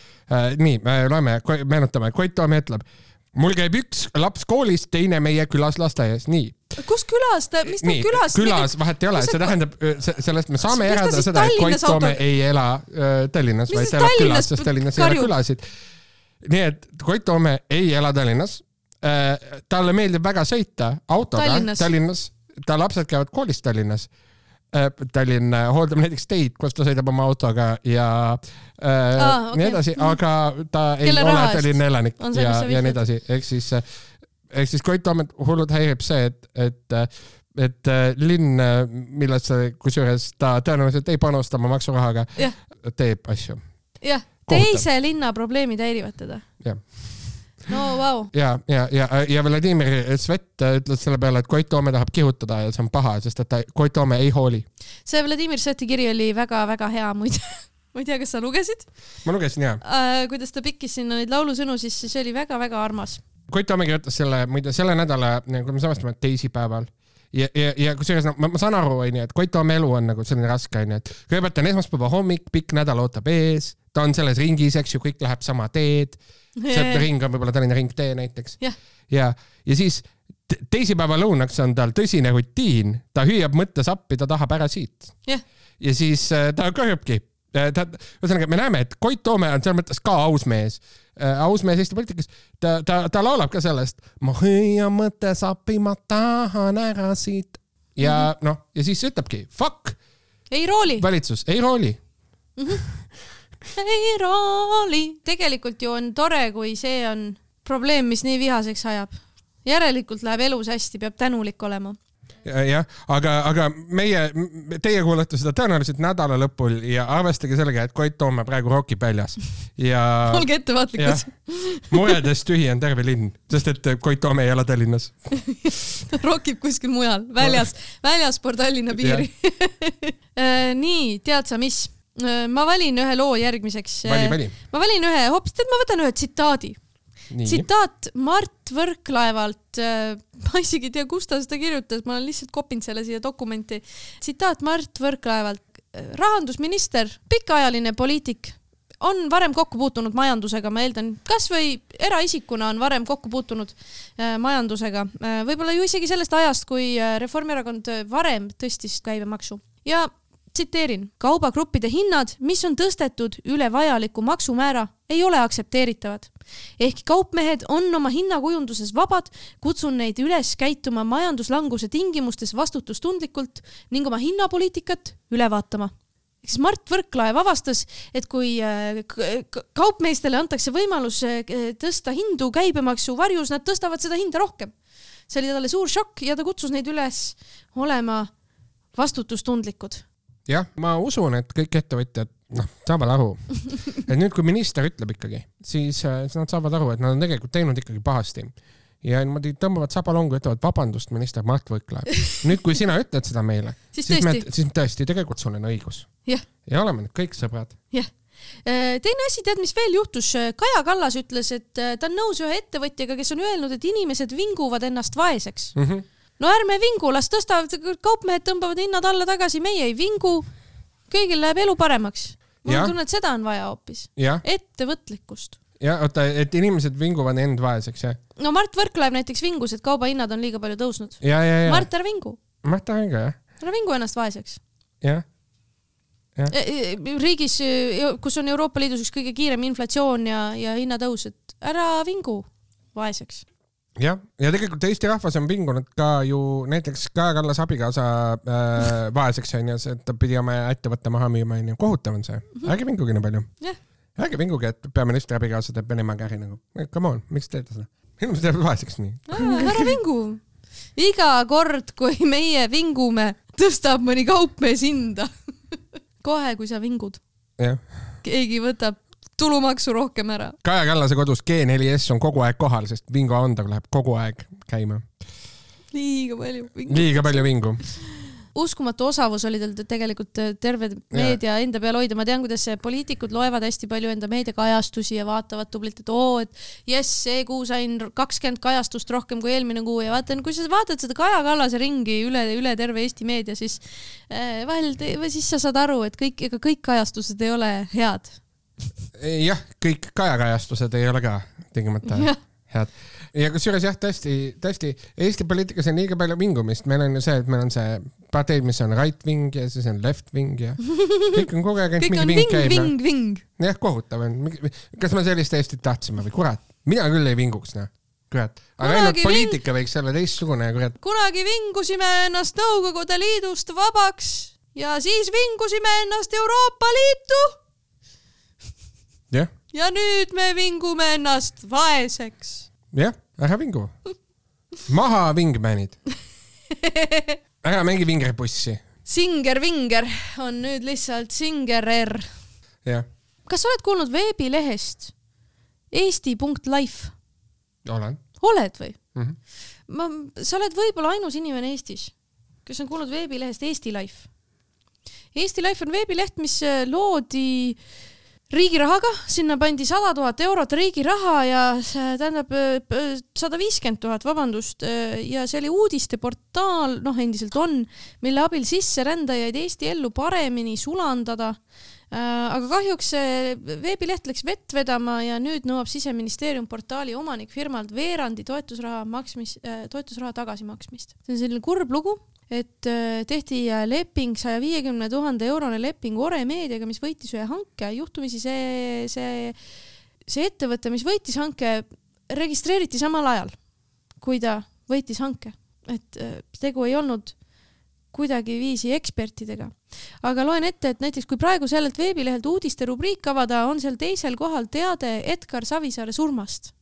nii, me loeme, meenutame, Koit Toome ütleb mul käib üks laps koolis, teine meie külas lasteaias, nii. kus külas ta, mis ta külas? külas vahet ei ole, see tähendab, sellest me saame järeldada seda, et Koit Toome ei ela äh, Tallinnas, vaid ta elab külas, sest Tallinnas ei ole külasid. Nii et Koit Toome ei ela Tallinnas. Äh,. talle meeldib väga sõita autoga Tallinnas, Tallinnas., ta lapsed käivad koolis Tallinnas. Äh, Tallinn äh, hooldab näiteks teid, kus ta sõidab oma autoga ja äh, ah, okay. nii edasi, aga ta ei Kelle ole Tallinna elanik ja, ja nii edasi, ehk siis, ehk siis Koit Toomet hullult häirib see, et, et et linn, millesse, kusjuures ta tõenäoliselt ei panusta oma maksurahaga, teeb asju. jah, teise linna probleemid häirivad teda. jah no vau wow.. ja, ja, ja, ja Vladimir Svet ütles selle peale, et Koit Toome tahab kihutada ja see on paha, sest et ta, Koit Toome ei hooli. see Vladimir Sveti kiri oli väga-väga hea muide ma ei tea, kas sa lugesid? ma lugesin jaa äh,. kuidas ta pikkis sinna neid laulusõnu, siis see oli väga-väga armas. Koit Toome kirjutas selle, muide selle nädala, kui me salvestame, teisipäeval ja, ja, ja kusjuures no, ma, ma saan aru, onju, et Koit Toome elu on nagu selline raske, onju, et kõigepealt on esmaspäeva hommik, pikk nädal ootab ees, ta on selles ringis, eks ju, kõik läheb sama teed see ring on võib-olla Tallinna ringtee näiteks. ja, ja, ja siis teisipäeva lõunaks on tal tõsine rutiin, ta hüüab mõttesappi, ta tahab ära siit. ja siis äh, ta kõrbki äh, ta, ühesõnaga me näeme, et Koit Toome on selles mõttes ka aus mees äh,, aus mees Eesti poliitikas. ta, ta, ta laulab ka sellest, ma hüüan mõttesappi, ma tahan ära siit ja mm -hmm. noh, ja siis ütlebki fuck. ei rooli. valitsus ei rooli mm. -hmm [laughs] ei rooli. tegelikult ju on tore, kui see on probleem, mis nii vihaseks ajab. järelikult läheb elus hästi, peab tänulik olema jah, aga, aga meie, teie kuulete seda tõenäoliselt nädala lõpul ja arvestage sellega, et Koit Toome praegu rokib väljas ja. [laughs] olge ettevaatlikud. muredest tühi on terve linn, sest et Koit Toome ei ela Tallinnas [laughs] rokib kuskil mujal, väljas, väljaspool Tallinna piiri [laughs] äh, nii, tead sa mis? Äh, ma valin ühe loo järgmiseks. vali, vali. ma valin ühe, hoopis, tead, ma võtan ühe tsitaadi. tsitaat Mart Võrklaevalt, äh, ma isegi ei tea, kus ta seda kirjutas, ma olen lihtsalt kopinud selle siia dokumenti. tsitaat Mart Võrklaevalt, rahandusminister, pikaajaline poliitik, on varem kokku puutunud majandusega, ma eeldan, kasvõi eraisikuna on varem kokku puutunud äh, majandusega, võib-olla ju isegi sellest ajast, kui Reformierakond varem tõstis käibemaksu ja tsiteerin, kaubagruppide hinnad, mis on tõstetud üle vajaliku maksumäära, ei ole aktsepteeritavad. ehkki kaupmehed on oma hinnakujunduses vabad, kutsun neid üles käituma majanduslanguse tingimustes vastutustundlikult ning oma hinnapoliitikat üle vaatama siis Mart Võrklaev avastas, et kui äh, kaupmeestele antakse võimalus äh, tõsta hindu käibemaksu varjus, nad tõstavad seda hinda rohkem. see oli talle suur šokk ja ta kutsus neid üles olema vastutustundlikud jah, ma usun, et kõik ettevõtjad noh, saavad aru, [laughs] et nüüd, kui minister ütleb ikkagi, siis, äh, siis nad saavad aru, et nad on tegelikult teinud ikkagi pahasti ja niimoodi tõmbavad sabalongu, ütlevad vabandust, minister Mart Võrklaev. [laughs] nüüd, kui sina ütled seda meile, siis, siis me, siis tõesti, tegelikult sul on õigus. ja oleme nüüd kõik sõbrad. jah äh, teine asi, tead, mis veel juhtus? Kaja Kallas ütles, et äh, ta on nõus ühe ettevõtjaga, kes on öelnud, et inimesed vinguvad ennast vaeseks mm. -hmm no ärme vingu, las tõstavad, kaupmehed tõmbavad hinnad alla tagasi, meie ei vingu. kõigil läheb elu paremaks. mul on tunne, et seda on vaja hoopis. ettevõtlikkust. ja oota, et inimesed vinguvad end vaeseks, jah? no Mart Võrklaev näiteks vingus, et kaubahinnad on liiga palju tõusnud. Mart, ära vingu. Mart, ära vingu, jah. ära vingu ennast vaeseks. jah Ja. E, e, riigis, kus on Euroopa Liidus üks kõige kiirem inflatsioon ja, ja hinnatõus, et ära vingu vaeseks jah, ja tegelikult Eesti rahvas on vingunud ka ju näiteks Kaja Kallase abikaasa äh, [laughs] vaeseks onju, et ta pidi oma ettevõtte maha müüma onju, kohutav on see mm, -hmm. ärge vinguge nii palju yeah.. ärge vinguge, et peaministri abikaasa teeb Venemaaga äri nagu, come on, miks teete seda? inimesed jäävad vaeseks nii. ära vingu. iga kord, kui meie vingume, tõstab mõni kaupmees hinda [laughs] kohe, kui sa vingud. keegi võtab tulumaksu rohkem ära. Kaja Kallase kodus G4S on kogu aeg kohal, sest Vingo Andor läheb kogu aeg käima. liiga palju vingu. liiga palju vingu. uskumatu osavus oli tal tegelikult äh, terve meedia enda peal hoida, ma tean, kuidas poliitikud loevad hästi palju enda meediakajastusi ja vaatavad tublilt, et oo, et jess, see kuu sain kakskümmend kajastust rohkem kui eelmine kuu ja vaata, kui sa vaatad seda Kaja Kallase ringi üle, üle terve Eesti meedia, siis äh, vahel, siis sa saad aru, et kõik, ega kõik kajastused ei ole head. Jah, kõik Kaja kajastused ei ole ka tingimata head ja kusjuures jah, tõesti, tõesti Eesti poliitikas on liiga palju vingumist, meil on ju see, et meil on see parteid, mis on right wing ja siis on left wing ja kõik on kogu aeg ainult mingi ving käib. ving, ving. jah, kohutav on. kas me sellist Eestit tahtsime või kurat, mina küll ei vinguks noh kurat, aga ainult poliitika võiks olla teistsugune, kurat. kunagi vingusime ennast Nõukogude Liidust vabaks ja siis vingusime ennast Euroopa Liitu. Ja nüüd me vingume ennast vaeseks jah, ära vingu. maha vingmanid. [laughs] ära mängi vingerpussi. Singer Vinger on nüüd lihtsalt Singerer. jah. kas sa oled kuulnud veebilehest eesti.life? olen. oled või mm? -hmm. ma, sa oled võib-olla ainus inimene Eestis, kes on kuulnud veebilehest Eesti Life. Eesti Life on veebileht, mis loodi äh, riigi rahaga, sinna pandi sada tuhat eurot riigi raha ja see tähendab sada viiskümmend tuhat, vabandust, ja see oli uudisteportaal, noh, endiselt on, mille abil sisserändajaid Eesti ellu paremini sulandada. aga kahjuks see veebileht läks vett vedama ja nüüd nõuab siseministeerium portaali omanikfirmalt veerandi toetusraha maksmis, toetusraha tagasimaksmist. see on selline kurb lugu et äh, tehti äh, leping saja viiekümne tuhande eurone leping Ore Meediaga, mis võitis ühe hanke, juhtumisi see, see, see ettevõte, mis võitis hanke, registreeriti samal ajal, kui ta võitis hanke, et äh, tegu ei olnud kuidagiviisi ekspertidega. aga loen ette, et näiteks kui praegu sellelt veebilehelt uudiste rubriik avada, on seal teisel kohal teade Edgar Savisaare surmast.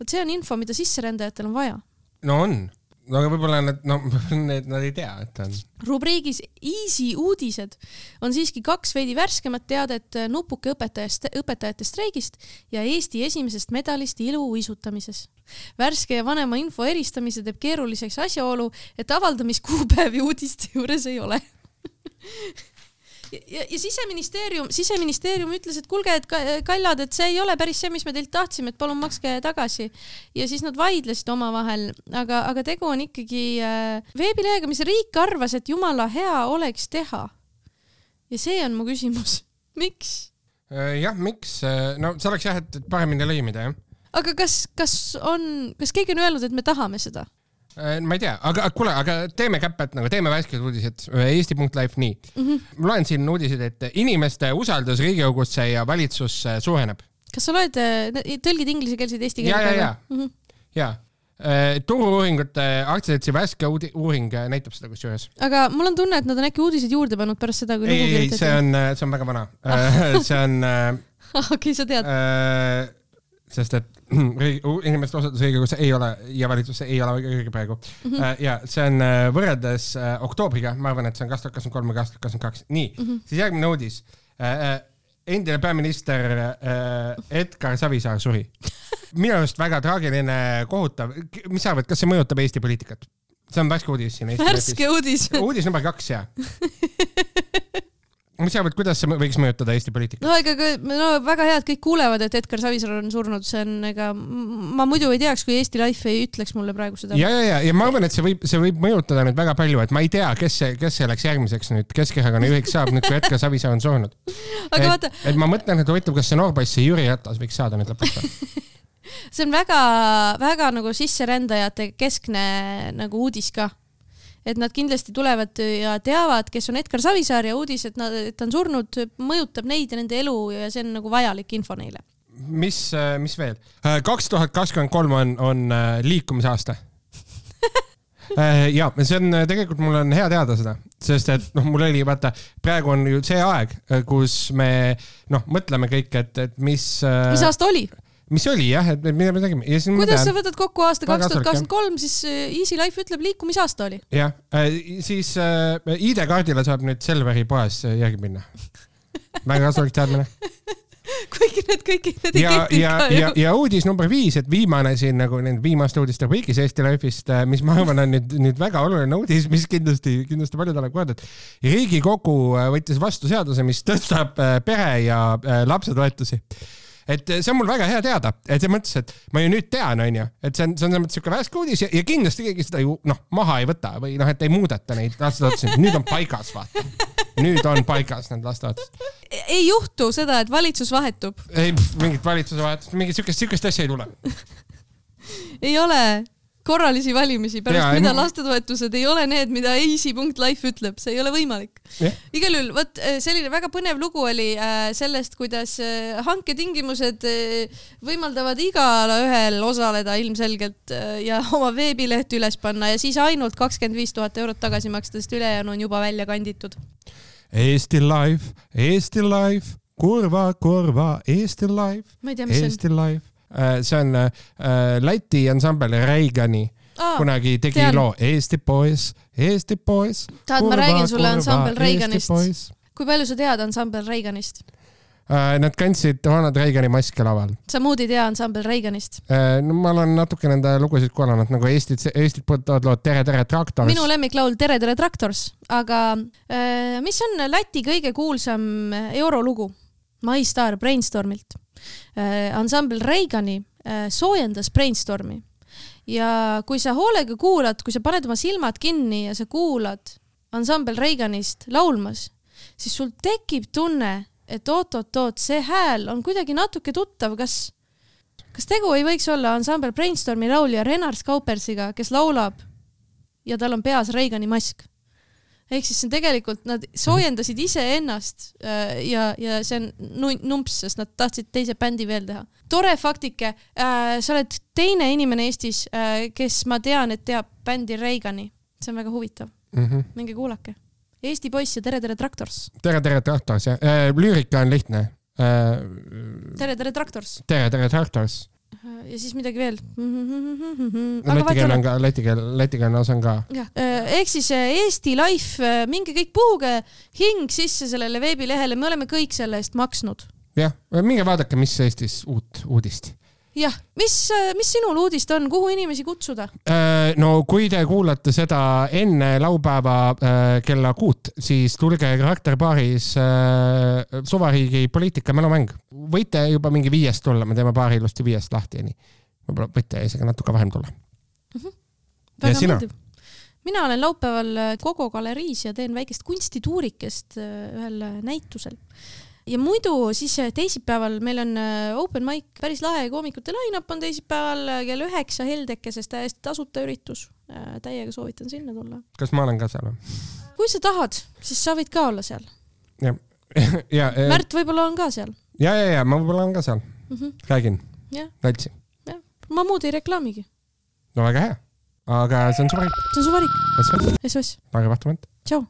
vot see on info, mida sisserändajatel on vaja. no on no aga võib-olla nad, no [laughs] need, nad ei tea, et on. rubriigis Easy uudised on siiski kaks veidi värskemat teadet nupuke õpetajast, õpetajate streigist ja Eesti esimesest medalist iluuisutamises. värske ja vanema info eristamise teeb keeruliseks asjaolu, et avaldamiskuupäevi uudiste juures ei ole [laughs] ja, ja siseministeerium, siseministeerium ütles, et kuulge, et kallad, et see ei ole päris see, mis me teilt tahtsime, et palun makske tagasi. ja siis nad vaidlesid omavahel, aga, aga tegu on ikkagi äh, veebilehega, mis riik arvas, et jumala hea oleks teha. ja see on mu küsimus, [laughs] miks? Äh, jah, miks, äh, no see oleks jah, et paremini lõimida, jah. aga kas, kas on, kas keegi on öelnud, et me tahame seda? Äh, ma ei tea, aga kuule, aga teeme käpet nagu, teeme värsked uudised, Eesti.life nii mm. -hmm. ma loen siin uudiseid, et inimeste usaldus Riigikogusse ja valitsusse suureneb. kas sa loed, äh, tõlgid inglisekeelseid eesti keelde? ja, ja, ja mm, -hmm. ja äh, turu-uuringute aktsiaseltsi värske uuring näitab seda kusjuures. aga mul on tunne, et nad on äkki uudiseid juurde pannud pärast seda, kui ei, ei, ei, see on, see on väga vana see on [laughs] okei, sa tead sest et [clears throat] inimeste osadus Riigikogus ei ole ja valitsusse ei ole õige praegu mm. -hmm. ja see on äh, võrreldes äh, oktoobriga, ma arvan, et see on kaks tuhat kakskümmend kolm või kaks tuhat kakskümmend kaks. nii mm, -hmm. siis järgmine uudis. endine peaminister Edgar Savisaar suri. minu arust väga traagiline, kohutav. mis sa arvad, kas see mõjutab Eesti poliitikat? see on värske uudis siin värske uudis. uudis number kaks, jaa [laughs] mis sa arvad, kuidas see võiks mõjutada Eesti poliitikat? no ega, no väga hea, et kõik kuulevad, et Edgar Savisaar on surnud, see on, ega ma muidu ei teaks, kui Eesti Life ei ütleks mulle praegu seda. ja, ja, ja, ja ma arvan, et see võib, see võib mõjutada nüüd väga palju, et ma ei tea, kes see, kes selleks järgmiseks nüüd Keskerakonna juhiks saab, nüüd kui Edgar Savisaar on surnud. [laughs] aga et, vaata. et ma mõtlen, et huvitav, kas see noorpoiss, see Jüri Ratas võiks saada nüüd lõpuks [laughs] see on väga, väga nagu sisserändajate keskne nagu uudis ka et nad kindlasti tulevad ja teavad, kes on Edgar Savisaar ja uudis, et nad, et ta on surnud, mõjutab neid ja nende elu ja see on nagu vajalik info neile. mis, mis veel? kaks tuhat kakskümmend kolm on, on äh, liikumisaasta [laughs] äh, ja see on tegelikult, mul on hea teada seda, sest et noh, mul oli vaata, praegu on ju see aeg, kus me noh, mõtleme kõik, et, et mis. mis aasta oli? Mis oli jah, et mida me tegime. kuidas sa võtad kokku aasta kaks tuhat kakskümmend kolm, siis äh, Easy Life ütleb liikumisaasta oli. jah äh,, siis äh, ID-kaardile saab nüüd Selveri poes järgi minna väga kasulik teadmine [laughs] kuigi need kõik need ei ja, ja ka, ja ju., ja uudis number viis, et viimane siin nagu nende viimaste uudiste rubriigis Eesti Life'ist, mis ma arvan, on nüüd, nüüd väga oluline uudis, mis kindlasti, kindlasti paljudele kohale, et Riigikogu äh, võttis vastu seaduse, mis tõstab äh, pere ja äh, lapsetoetusi et see on mul väga hea teada, et selles mõttes, et ma ju nüüd tean, onju, et see on, see on selles mõttes siuke värske uudis ja, ja kindlasti keegi seda ju noh, maha ei võta või noh, et ei muudeta neid lastetoetusi, nüüd on paigas, vaata. nüüd on paigas need lastetoetused. ei juhtu seda, et valitsus vahetub. ei, mingit valitsuse vahetust, mingit siukest, siukest asja ei tule. [laughs] ei ole korralisi valimisi, pärast ja, mida lastetoetused ei ole need, mida easy.life ütleb, see ei ole võimalik. igal juhul, vot äh, selline väga põnev lugu oli äh, sellest, kuidas äh, hanketingimused võimaldavad igale ühel osaleda ilmselgelt ja oma veebileht üles panna ja siis ainult kakskümmend viis tuhat eurot tagasi maksta, sest ülejäänu on juba välja kanditud. Eesti Life, Eesti Life, kurva, kurva, Eesti Life, Eesti Life. See on äh, Läti ansambel Reigani on. kunagi tegi tean. loo Eesti poiss, Eesti poiss. tahad, ma räägin sulle ansambel Reiganist. kui palju sa tead ansambel Reiganist? Nad kandsid Ronald Reagani maske laval. samuti ei tea ansambel Reiganist. no ma olen natuke nende lugusid kuulanud nagu Eestit, Eestit puudutavad lood Tere, tere traktor. minu lemmiklaul Tere, tere Traktors, aga äh, mis on Läti kõige kuulsam eurolugu? My Star Brainstormilt äh,. Ansambel Reigani äh, soojendas Brainstormi ja kui sa hoolega kuulad, kui sa paned oma silmad kinni ja sa kuulad ansambel Reiganist laulmas, siis sul tekib tunne, et oot-oot-oot, see hääl on kuidagi natuke tuttav, kas kas tegu ei võiks olla ansambel Brainstormi laulja Renard Kaupersiga, kes laulab ja tal on peas Reagani mask? Ehk siis see on tegelikult, nad soojendasid iseennast äh, ja, ja see on nu- numps, sest nad tahtsid teise bändi veel teha. tore faktike äh,, sa oled teine inimene Eestis äh,, kes ma tean, et teab bändi Reagani. see on väga huvitav, mm. -hmm. minge kuulake. Eesti poiss ja Tere, tere Traktors. tere, tere Traktors jah lüürika on lihtne tere, tere Traktors. tere, tere Traktors. Ja siis midagi veel. läti keel on ka, läti keel, lätikeelne osa on ka. jah, ehk siis äh, Eesti Life, minge kõik puhuge hing sisse sellele veebilehele, me oleme kõik selle eest maksnud. jah, minge vaadake, mis Eestis uut uudist. jah, mis, mis sinul uudist on, kuhu inimesi kutsuda? Äh, no kui te kuulate seda enne laupäeva äh, kella kuut, siis tulge Karakterbaaris äh, suvariigi poliitika mälumäng. võite juba mingi viiest tulla, me teeme baari ilusti viiest lahti ja nii. võib-olla võite isegi natuke varem tulla. Ja sina? mina olen laupäeval äh, Kogo galeriis ja teen väikest kunstituurikest äh, ühel äh, näitusel. Ja muidu siis äh, teisipäeval meil on äh, open mic, päris lahe koomikute line-up on teisipäeval äh, kell üheksa Heldekeses, täiesti tasuta üritus. täiega soovitan sinna tulla. kas ma olen ka seal või? kui sa tahad, siis sa võid ka olla seal. ja, [laughs] ja, ja, Märt võib-olla on ka seal ja, ja, ja ma võib-olla olen ka seal, mm. -hmm. räägin Jah., naltsi. ma muud ei reklaamigi, no väga hea, aga see on suvarik. see on su valik. SOS, Lauri Vahtamant. tšau.